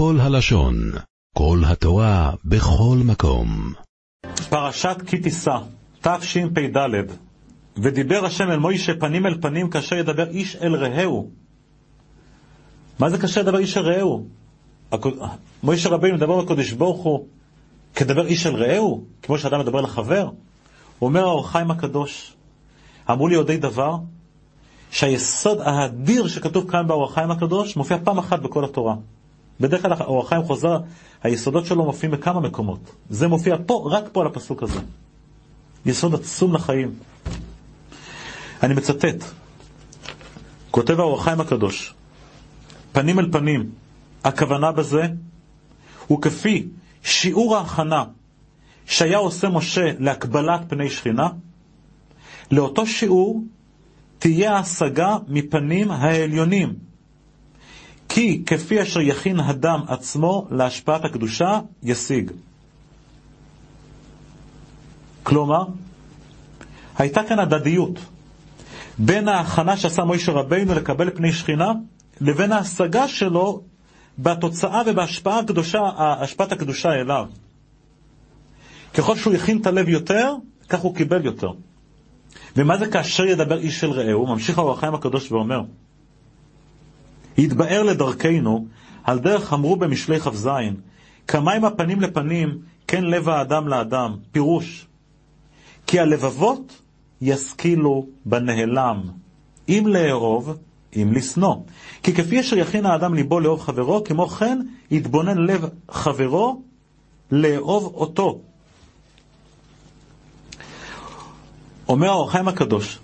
כל הלשון, כל התורה, בכל מקום. פרשת כי תישא, תשפ"ד ודיבר השם אל מוישה פנים אל פנים כאשר ידבר איש אל רעהו. מה זה כאשר ידבר איש אל רעהו? מוישה רבינו מדבר לקדוש ברוך הוא כדבר איש אל רעהו, כמו שאדם מדבר לחבר. הוא אומר האור חיים הקדוש, אמרו לי יודעי דבר, שהיסוד האדיר שכתוב כאן באור החיים הקדוש מופיע פעם אחת בכל התורה. בדרך כלל האור החיים חוזר, היסודות שלו מופיעים בכמה מקומות. זה מופיע פה, רק פה על הפסוק הזה. יסוד עצום לחיים. אני מצטט, כותב האור החיים הקדוש, פנים אל פנים, הכוונה בזה הוא כפי שיעור ההכנה שהיה עושה משה להקבלת פני שכינה, לאותו שיעור תהיה ההשגה מפנים העליונים. כי כפי אשר יכין הדם עצמו להשפעת הקדושה, ישיג. כלומר, הייתה כאן הדדיות בין ההכנה שעשה מוישה רבינו לקבל פני שכינה, לבין ההשגה שלו בתוצאה ובהשפעה הקדושה, הקדושה אליו. ככל שהוא הכין את הלב יותר, כך הוא קיבל יותר. ומה זה כאשר ידבר איש אל רעהו? ממשיך האור הקדוש ואומר, יתבאר לדרכנו, על דרך אמרו במשלי כ"ז, כמים הפנים לפנים, כן לב האדם לאדם. פירוש, כי הלבבות ישכילו בנהלם, אם לאהוב, אם לשנוא. כי כפי אשר יכין האדם ליבו לאהוב חברו, כמו כן יתבונן לב חברו לאהוב אותו. אומר האור חיים הקדוש,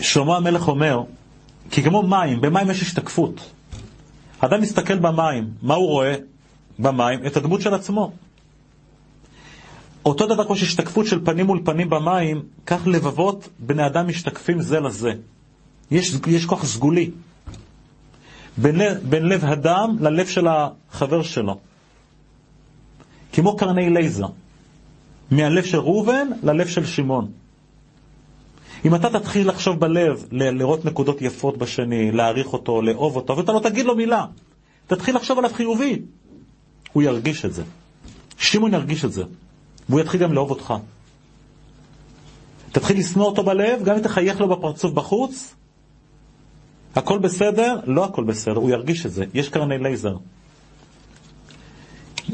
שלמה המלך אומר, כי כמו מים, במים יש השתקפות. אדם מסתכל במים, מה הוא רואה במים? את הדמות של עצמו. אותו דבר כמו שהשתקפות של פנים מול פנים במים, כך לבבות בני אדם משתקפים זה לזה. יש, יש כוח סגולי. בין, בין לב הדם ללב של החבר שלו. כמו קרני לייזר. מהלב של ראובן ללב של שמעון. אם אתה תתחיל לחשוב בלב, לראות נקודות יפות בשני, להעריך אותו, לאהוב אותו, ואתה לא תגיד לו מילה, תתחיל לחשוב עליו חיובי, הוא ירגיש את זה. שמעון ירגיש את זה, והוא יתחיל גם לאהוב אותך. תתחיל לשנוא אותו בלב, גם אם תחייך לו בפרצוף בחוץ, הכל בסדר? לא הכל בסדר, הוא ירגיש את זה. יש קרני לייזר.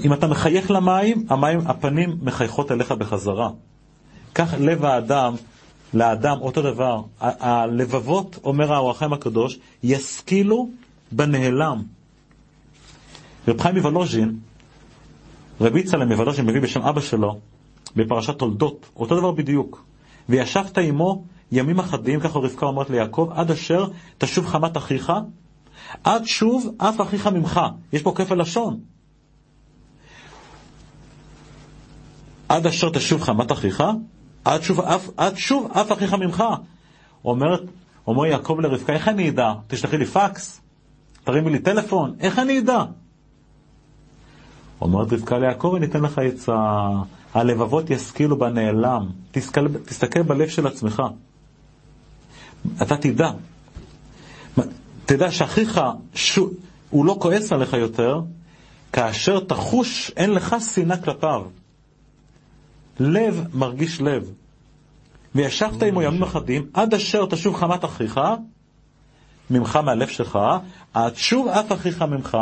אם אתה מחייך למים, המים, הפנים מחייכות אליך בחזרה. כך לב האדם, לאדם אותו דבר. הלבבות, אומר האור החיים הקדוש, ישכילו בנעלם. רב חיים מוולוז'ין, רבי יצלם מוולוז'ין מביא בשם אבא שלו, בפרשת תולדות, אותו דבר בדיוק. וישבת עמו ימים אחדים, ככה רבקה אומרת ליעקב, עד אשר תשוב חמת אחיך, עד שוב אף אחיך ממך. יש פה כפל לשון. עד אשר תשוב חמת אחיך, עד שוב אף, עד שוב אף אחיך ממך. אומר, אומר יעקב לרבקה, איך אני אדע? תשלחי לי פקס? תרימי לי טלפון? איך אני אדע? אומרת רבקה ליעקב, אני אתן לך עצה. הלבבות ישכילו בנעלם. תסתכל, תסתכל בלב של עצמך. אתה תדע. תדע שאחיך, שו, הוא לא כועס עליך יותר, כאשר תחוש, אין לך שנאה כלפיו. לב מרגיש לב. וישבת עמו ימים אחדים, עד אשר תשוב חמת אחיך, ממך מהלב שלך, עד שוב אף אחיך ממך,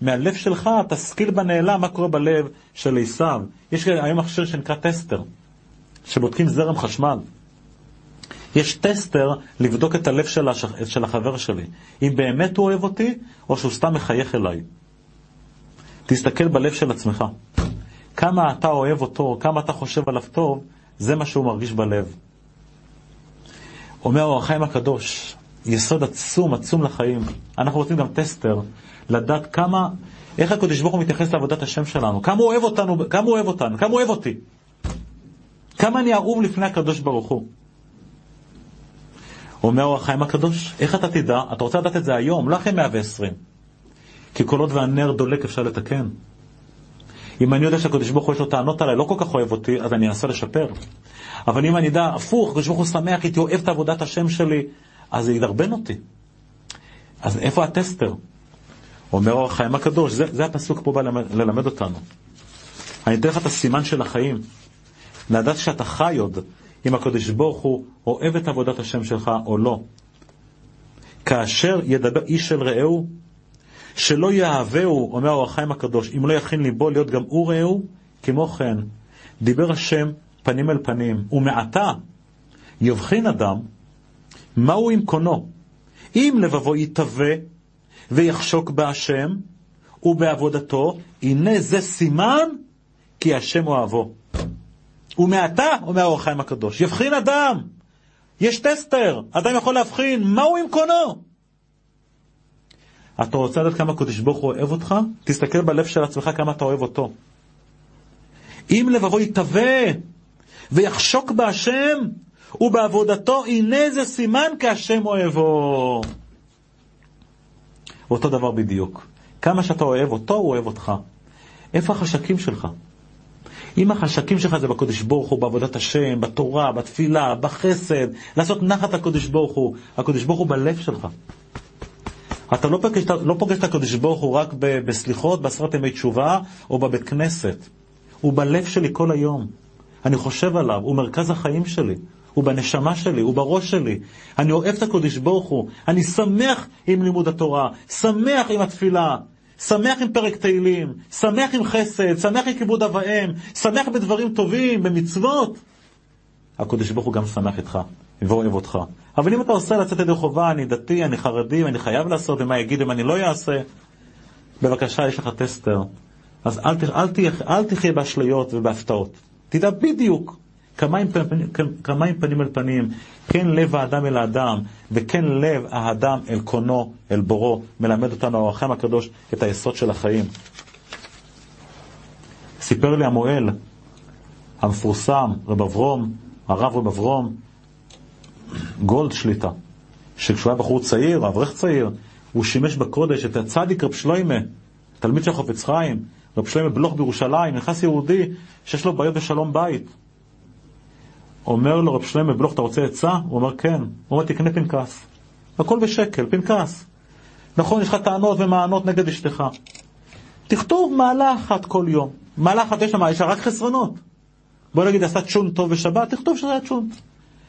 מהלב שלך תשכיל בנעלם מה קורה בלב של עשיו. יש היום מכשיר שנקרא טסטר, שבודקים זרם חשמל. יש טסטר לבדוק את הלב של, הש... של החבר שלי, אם באמת הוא אוהב אותי, או שהוא סתם מחייך אליי. תסתכל בלב של עצמך. כמה אתה אוהב אותו, כמה אתה חושב עליו טוב, זה מה שהוא מרגיש בלב. אומר אור החיים הקדוש, יסוד עצום, עצום לחיים. אנחנו רוצים גם טסטר, לדעת כמה, איך הקדוש ברוך הוא מתייחס לעבודת השם שלנו, כמה הוא אוהב אותנו, כמה הוא אוהב אותנו, כמה הוא אוהב אותי. כמה אני אהוב לפני הקדוש ברוך הוא. אומר אור החיים הקדוש, איך אתה תדע? אתה רוצה לדעת את זה היום, לא אחרי 120. כי כל עוד והנר דולק אפשר לתקן. אם אני יודע שהקדוש ברוך הוא יש לו טענות עליי, לא כל כך אוהב אותי, אז אני אנסה לשפר. אבל אם אני אדע, הפוך, הקדוש ברוך הוא שמח איתי, אוהב את עבודת השם שלי, אז זה ידרבן אותי. אז איפה הטסטר? אומר אור החיים הקדוש, זה, זה הפסוק פה בא ללמד, ללמד אותנו. אני אתן לך את הסימן של החיים. לדעת שאתה חי עוד, אם הקדוש ברוך הוא אוהב את עבודת השם שלך או לא. כאשר ידבר איש אל רעהו, שלא יאהבהו, אומר אור החיים הקדוש, אם לא יכין ליבו להיות גם הוא רעהו, כמו כן, דיבר השם פנים אל פנים, ומעתה יבחין אדם מהו עם קונו, אם לבבו יתהווה ויחשוק בהשם ובעבודתו, הנה זה סימן כי השם אוהבו. ומעתה, אומר האור החיים הקדוש, יבחין אדם. יש טסטר, אדם יכול להבחין מהו עם קונו. אתה רוצה לדעת כמה הקדוש ברוך הוא אוהב אותך? תסתכל בלב של עצמך כמה אתה אוהב אותו. אם לבבו יתהווה ויחשוק בהשם ובעבודתו, הנה זה סימן כי השם אוהבו. אותו דבר בדיוק. כמה שאתה אוהב אותו, הוא אוהב אותך. איפה החשקים שלך? אם החשקים שלך זה בקודש ברוך הוא, בעבודת השם, בתורה, בתפילה, בחסד, לעשות נחת הקודש ברוך הוא, הקודש ברוך הוא בלב שלך. אתה לא פוגש, לא פוגש את הקודש ברוך הוא רק בסליחות, בעשרת ימי תשובה, או בבית כנסת. הוא בלב שלי כל היום. אני חושב עליו, הוא מרכז החיים שלי. הוא בנשמה שלי, הוא בראש שלי. אני אוהב את הקודש ברוך הוא. אני שמח עם לימוד התורה, שמח עם התפילה, שמח עם פרק תהילים, שמח עם חסד, שמח עם כיבוד אב ואם, שמח בדברים טובים, במצוות. הקודש ברוך הוא גם שמח איתך ואוהב אותך. אבל אם אתה עושה לצאת ידי חובה, אני דתי, אני חרדי, אני חייב לעשות, ומה יגיד אם אני לא אעשה, בבקשה, יש לך טסטר. אז אל, אל, אל, אל תחיה באשליות ובהפתעות. תדע בדיוק כמיים פנים, פנים אל פנים, כן לב האדם אל האדם, וכן לב האדם אל קונו, אל בורו, מלמד אותנו האורחם הקדוש את היסוד של החיים. סיפר לי המוהל המפורסם, רב אברום, הרב רב אברום, גולד שליטה, שכשהוא היה בחור צעיר, אברך צעיר, הוא שימש בקודש את הצדיק רב שלוימה, תלמיד של חופץ חיים, רב שלוימה בלוך בירושלים, נכנס יהודי שיש לו בעיות בשלום בית. אומר לו רב שלמה בלוך, אתה רוצה עצה? הוא אומר כן. הוא אומר תקנה פנקס. הכל בשקל, פנקס. נכון, יש לך טענות ומענות נגד אשתך. תכתוב מעלה אחת כל יום. מעלה אחת יש לה, יש לה רק חסרונות. בוא נגיד, עשה צ'ון טוב בשבת, תכתוב שזה היה צ'ון.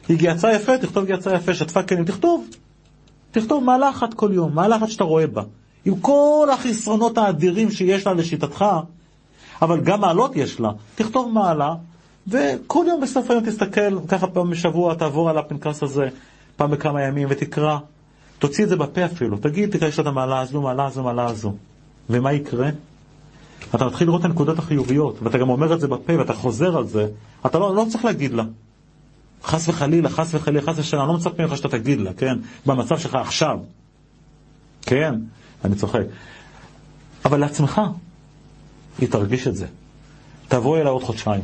היא יצא יפה, תכתוב יצא יפה, שטפה כלים, תכתוב. תכתוב מעלה אחת כל יום, מעלה אחת שאתה רואה בה. עם כל החסרונות האדירים שיש לה לשיטתך, אבל גם מעלות יש לה, תכתוב מעלה, וכל יום בסוף היום תסתכל, ככה פעם בשבוע תעבור על הפנקס הזה, פעם בכמה ימים, ותקרא. תוציא את זה בפה אפילו, תגיד, תקרא, יש לה את המעלה הזו, מעלה הזו, מעלה הזו. ומה יקרה? אתה מתחיל לראות את הנקודות החיוביות, ואתה גם אומר את זה בפה, ואתה חוזר על זה, אתה לא, לא צריך להגיד לה. חס וחלילה, חס וחלילה, חס ושלום, אני לא מצפה ממך שאתה תגיד לה, כן? במצב שלך עכשיו. כן, אני צוחק. אבל לעצמך, היא תרגיש את זה. תבוא אליה עוד חודשיים.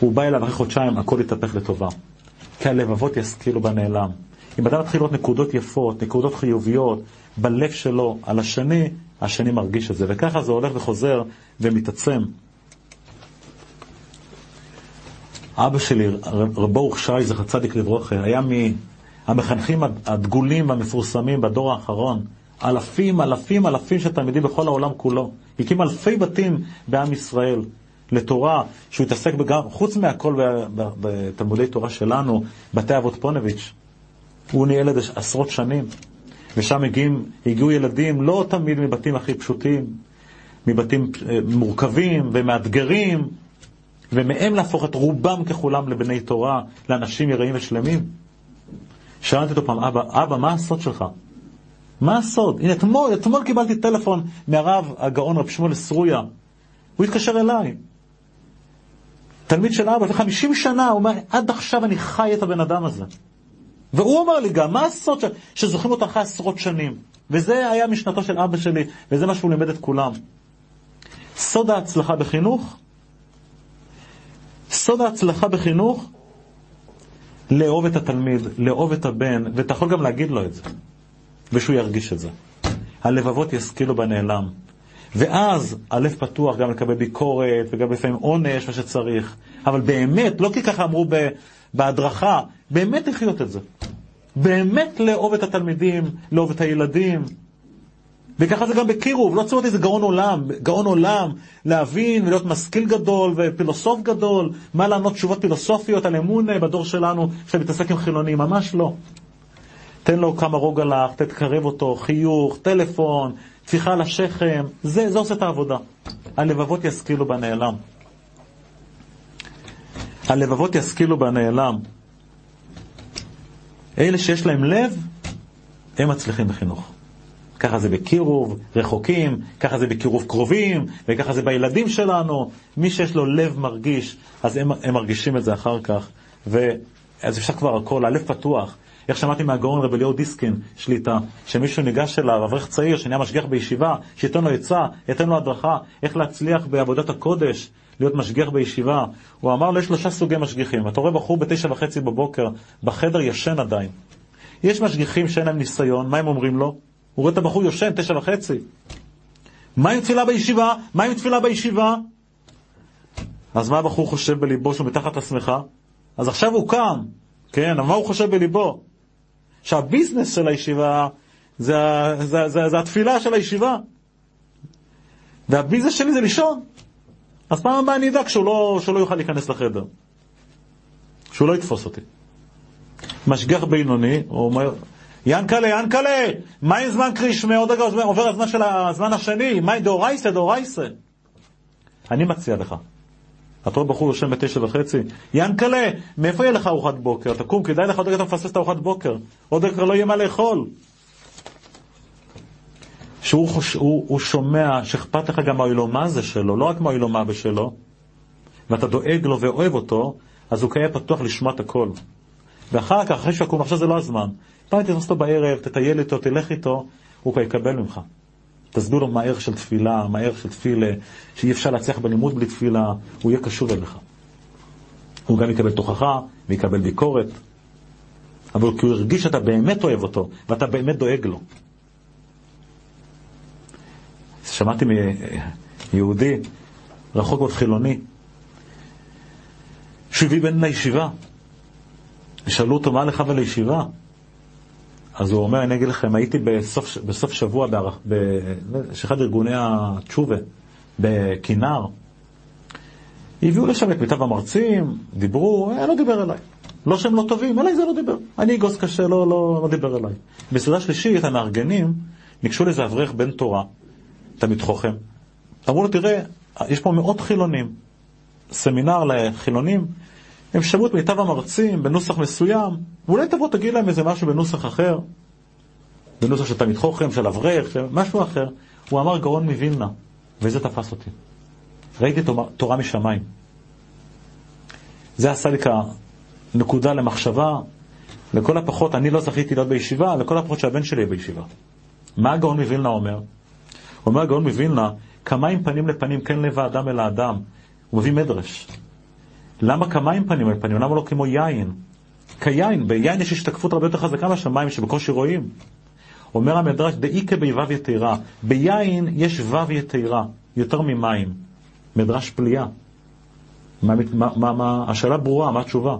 הוא בא אליו אחרי חודשיים, הכל יתהפך לטובה. כי הלבבות ישכילו בנעלם. אם אדם מתחיל לראות נקודות יפות, נקודות חיוביות, בלב שלו, על השני, השני מרגיש את זה. וככה זה הולך וחוזר ומתעצם. אבא שלי, רב ברוך שי, זכר צדיק לברוכה, היה מהמחנכים הדגולים והמפורסמים בדור האחרון. אלפים, אלפים, אלפים של תלמידים בכל העולם כולו. הקים אלפי בתים בעם ישראל. לתורה, שהוא התעסק גם, חוץ מהכל בתלמודי תורה שלנו, בתי אבות פונביץ', הוא ניהל את זה עשרות שנים, ושם הגיעים, הגיעו ילדים לא תמיד מבתים הכי פשוטים, מבתים אה, מורכבים ומאתגרים, ומהם להפוך את רובם ככולם לבני תורה, לאנשים יראים ושלמים. שאלתי אותו פעם, אבא, אבא, מה הסוד שלך? מה הסוד? הנה, אתמול, אתמול קיבלתי טלפון מהרב הגאון רב שמואל סרויה. הוא התקשר אליי. תלמיד של אבא, לפני 50 שנה, הוא אומר, עד עכשיו אני חי את הבן אדם הזה. והוא אמר לי גם, מה הסוד ש... שזוכרים אותו אחרי עשרות שנים? וזה היה משנתו של אבא שלי, וזה מה שהוא לימד את כולם. סוד ההצלחה בחינוך, סוד ההצלחה בחינוך, לאהוב את התלמיד, לאהוב את הבן, ואתה יכול גם להגיד לו את זה, ושהוא ירגיש את זה. הלבבות ישכילו בנעלם. ואז הלב פתוח גם לקבל ביקורת וגם לפעמים עונש, מה שצריך. אבל באמת, לא כי ככה אמרו בהדרכה, באמת לחיות את זה. באמת לאהוב את התלמידים, לאהוב את הילדים. וככה זה גם בקירוב, לא צריך להיות איזה גאון עולם, גאון עולם, להבין ולהיות משכיל גדול ופילוסוף גדול, מה לענות תשובות פילוסופיות על אמון בדור שלנו שמתעסק עם חילונים, ממש לא. תן לו כמה רוגע לך, תתקרב אותו, חיוך, טלפון, טפיחה על השכם, זה, זה עושה את העבודה. הלבבות ישכילו בנעלם. הלבבות ישכילו בנעלם. אלה שיש להם לב, הם מצליחים בחינוך. ככה זה בקירוב רחוקים, ככה זה בקירוב קרובים, וככה זה בילדים שלנו. מי שיש לו לב מרגיש, אז הם, הם מרגישים את זה אחר כך. ואז אפשר כבר הכל, הלב פתוח. איך שמעתי מהגאון רב אליהו דיסקין, שליטה, שמישהו ניגש אליו, אברך צעיר שנהיה משגיח בישיבה, שייתן לו עצה, ייתן לו הדרכה, איך להצליח בעבודת הקודש, להיות משגיח בישיבה. הוא אמר לו, יש שלושה סוגי משגיחים. אתה רואה בחור בתשע וחצי בבוקר, בחדר ישן עדיין. יש משגיחים שאין להם ניסיון, מה הם אומרים לו? הוא רואה את הבחור יושן, תשע וחצי. מה עם תפילה בישיבה? מה עם תפילה בישיבה? אז מה הבחור חושב בליבו שהוא מתחת לשמחה? אז עכשיו הוא קם, כן, אבל מה הוא חושב בליבו? שהביזנס של הישיבה זה, זה, זה, זה התפילה של הישיבה. והביזנס שלי זה לישון. אז פעם הבאה אני אדאג שהוא לא, שהוא לא יוכל להיכנס לחדר. שהוא לא יתפוס אותי. משגיח בינוני, הוא אומר, ינקלה, ינקלה, מה עם זמן קרישמה? עוד רגע עובר הזמן של הזמן השני, מה עם דאורייסה, דאורייסה? אני מציע לך. אתה רואה בחור יושן בתשע וחצי, ינקלה, מאיפה יהיה לך ארוחת בוקר? תקום, כדאי לך עוד רגע אתה מפספס את ארוחת בוקר. עוד רגע לא יהיה מה לאכול. שהוא חוש, הוא, הוא שומע שאכפת לך גם מהאילומה זה שלו, לא רק מהאילומה בשלו, ואתה דואג לו ואוהב אותו, אז הוא כהיה פתוח לשמוע את הכל. ואחר כך, אחרי שיקום, עכשיו זה לא הזמן. פעם תתפוס אותו בערב, תטייל איתו, תלך איתו, הוא כבר יקבל ממך. תסביר לו מה הערך של תפילה, מה הערך של תפילה, שאי אפשר להצליח בלימוד בלי תפילה, הוא יהיה קשור אליך. הוא גם יקבל תוכחה ויקבל ביקורת, אבל כי הוא הרגיש שאתה באמת אוהב אותו, ואתה באמת דואג לו. שמעתי מיהודי, רחוק מאוד חילוני, שהוא הביא בן לישיבה. ושאלו אותו, מה לך ולישיבה? אז הוא אומר, אני אגיד לכם, הייתי בסוף, בסוף שבוע באחד ארגוני התשובה, בכינר. הביאו לשם את מיטב המרצים, דיברו, אה, לא דיבר אליי. לא שהם לא טובים, אליי זה לא דיבר. אני אגוס קשה, לא, לא, לא דיבר אליי. בסעודה שלישית, המארגנים ניגשו לאיזה אברך בן תורה, תלמיד חוכם. אמרו לו, תראה, יש פה מאות חילונים. סמינר לחילונים, הם שמעו את מיטב המרצים בנוסח מסוים, ואולי תבוא תגיד להם איזה משהו בנוסח אחר, בנוסח של תלמיד חוכם, של אברך, של משהו אחר. הוא אמר גאון מווילנה, וזה תפס אותי. ראיתי תורה משמיים. זה עשה לי כנקודה למחשבה, לכל הפחות, אני לא זכיתי להיות בישיבה, לכל הפחות שהבן שלי יהיה בישיבה. מה הגאון מווילנה אומר? אומר הגאון מווילנה, כמיים פנים לפנים, כן לב האדם אל האדם. הוא מביא מדרש. למה כמים פנים אל פנים? למה לא כמו יין? כיין, ביין יש השתקפות הרבה יותר חזקה מאשר מים שבקושי רואים. אומר המדרש, דאיקה ביבב יתרה. ביין יש וו יתרה, יותר ממים. מדרש פליאה. מה, מה, מה, מה, השאלה ברורה, מה התשובה?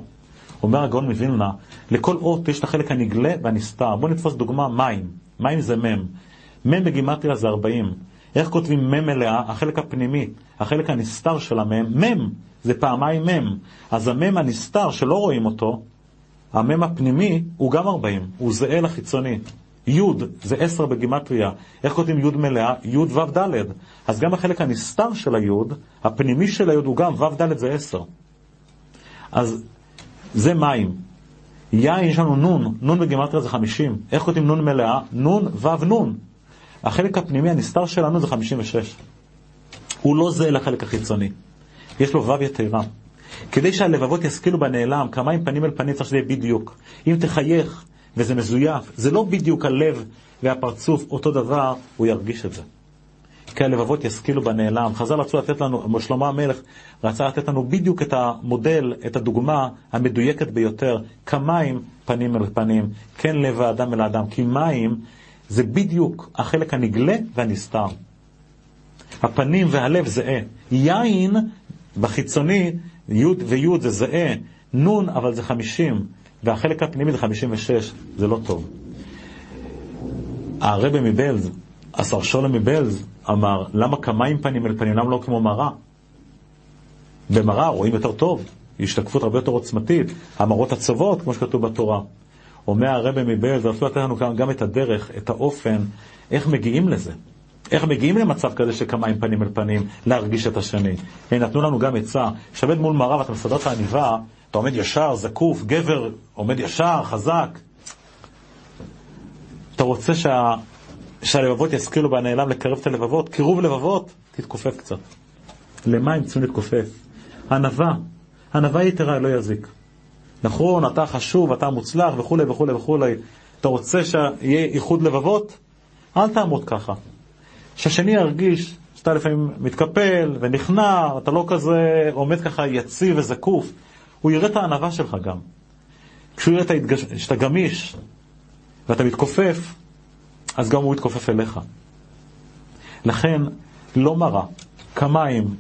אומר הגאון מווילנה, לכל אות יש את החלק הנגלה והנסתר. בואו נתפוס דוגמה, מים. מים זה מם. מם בגימטריה זה 40. איך כותבים מם מלאה? החלק הפנימי, החלק הנסתר של המם, מם. זה פעמיים מם. אז המם הנסתר שלא רואים אותו, המם הפנימי הוא גם 40, הוא זהה לחיצוני. י' זה 10 בגימטריה. איך כותבים י' מלאה? י' ו' ד'. אז גם החלק הנסתר של הי', הפנימי של הי' הוא גם ו' ד' זה 10. אז זה מים. יין יש לנו נון, נון בגימטריה זה 50. איך כותבים נון מלאה? נון ו' נון. החלק הפנימי הנסתר שלנו זה 56. הוא לא זהה לחלק החיצוני. יש לו וו יתרה. כדי שהלבבות ישכילו בנעלם, כמה עם פנים אל פנים צריך שזה יהיה בדיוק. אם תחייך וזה מזויף, זה לא בדיוק הלב והפרצוף אותו דבר, הוא ירגיש את זה. כי הלבבות ישכילו בנעלם. חז"ל רצו לתת לנו, שלמה המלך רצה לתת לנו בדיוק את המודל, את הדוגמה המדויקת ביותר, כמים פנים אל פנים, כן לב האדם אל האדם, כי מים זה בדיוק החלק הנגלה והנסתר. הפנים והלב זהה. יין בחיצוני, י' וי' זה זהה, נ' אבל זה חמישים, והחלק הפנימי זה 56, זה לא טוב. הרבי מבלז, השר שולם מבלז, אמר, למה כמיים פנים אל פנים, למה לא כמו מראה? במראה רואים יותר טוב, השתקפות הרבה יותר עוצמתית, המראות הצוות, כמו שכתוב בתורה. אומר הרבי מבלז, רצו לתת לנו גם, גם את הדרך, את האופן, איך מגיעים לזה. איך מגיעים למצב כזה של כמיים פנים אל פנים, להרגיש את השני. הם נתנו לנו גם עצה, שעומד מול מראה ואתה מסדר את העניבה, אתה עומד ישר, זקוף, גבר, עומד ישר, חזק. אתה רוצה שה... שהלבבות ישכילו בנעלם לקרב את הלבבות? קירוב לבבות, תתכופף קצת. למה הם צריכים להתכופף? ענווה, ענווה יתרה לא יזיק. נכון, אתה חשוב, אתה מוצלח וכולי וכולי וכולי. אתה רוצה שיהיה איחוד לבבות? אל תעמוד ככה. שהשני ירגיש שאתה לפעמים מתקפל ונכנע, אתה לא כזה עומד ככה יציב וזקוף. הוא יראה את הענווה שלך גם. כשהוא יראה ההתגש... שאתה גמיש ואתה מתכופף, אז גם הוא יתכופף אליך. לכן, לא מרא, כמיים.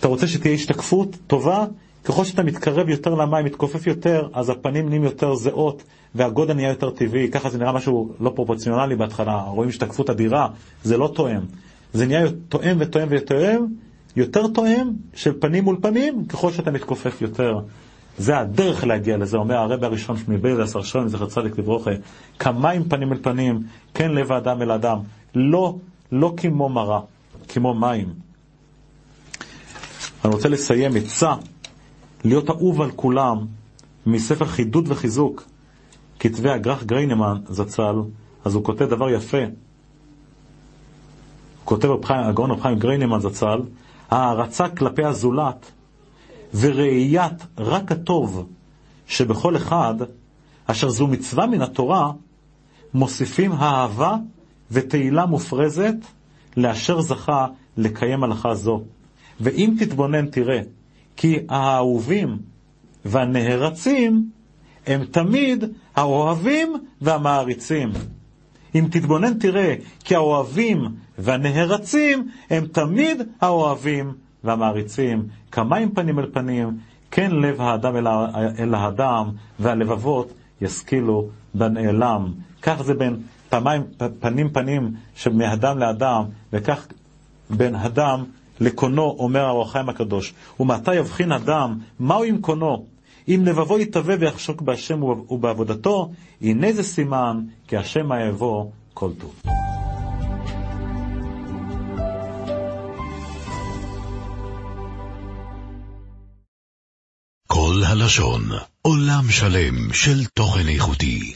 אתה רוצה שתהיה השתקפות טובה? ככל שאתה מתקרב יותר למים, מתכופף יותר, אז הפנים נהיים יותר זהות, והגודל נהיה יותר טבעי. ככה זה נראה משהו לא פרופורציונלי בהתחלה, רואים השתקפות אדירה, זה לא תואם. זה נהיה תואם ותואם ותואם, יותר תואם של פנים מול פנים, ככל שאתה מתכופף יותר. זה הדרך להגיע לזה, אומר הרבי הראשון מבייל עשר שון, זכר צדיק לברוכה, כמים פנים אל פנים, כן לב האדם אל אדם, לא, לא כמו מראה, כמו מים. אני רוצה לסיים עצה, להיות אהוב על כולם, מספר חידוד וחיזוק, כתבי הגרח גריינמן זצ"ל, אז הוא כותב דבר יפה. כותב הגאון רב חיים גריינמן זצ"ל, הערצה כלפי הזולת וראיית רק הטוב שבכל אחד, אשר זו מצווה מן התורה, מוסיפים אהבה ותהילה מופרזת לאשר זכה לקיים הלכה זו. ואם תתבונן תראה כי האהובים והנהרצים הם תמיד האוהבים והמעריצים. אם תתבונן תראה כי האוהבים והנהרצים הם תמיד האוהבים והמעריצים, כמים פנים אל פנים, כן לב האדם אל, אל האדם, והלבבות ישכילו בנעלם. כך זה בין פעמיים, פנים פנים שמאדם לאדם, וכך בין אדם לקונו, אומר האור החיים הקדוש. ומעתה יבחין אדם, מהו עם קונו? אם לבבו יתהווה ויחשוק בהשם ובעבודתו, הנה זה סימן, כי השם אהבו כל טוב. כל הלשון, עולם שלם של תוכן איכותי.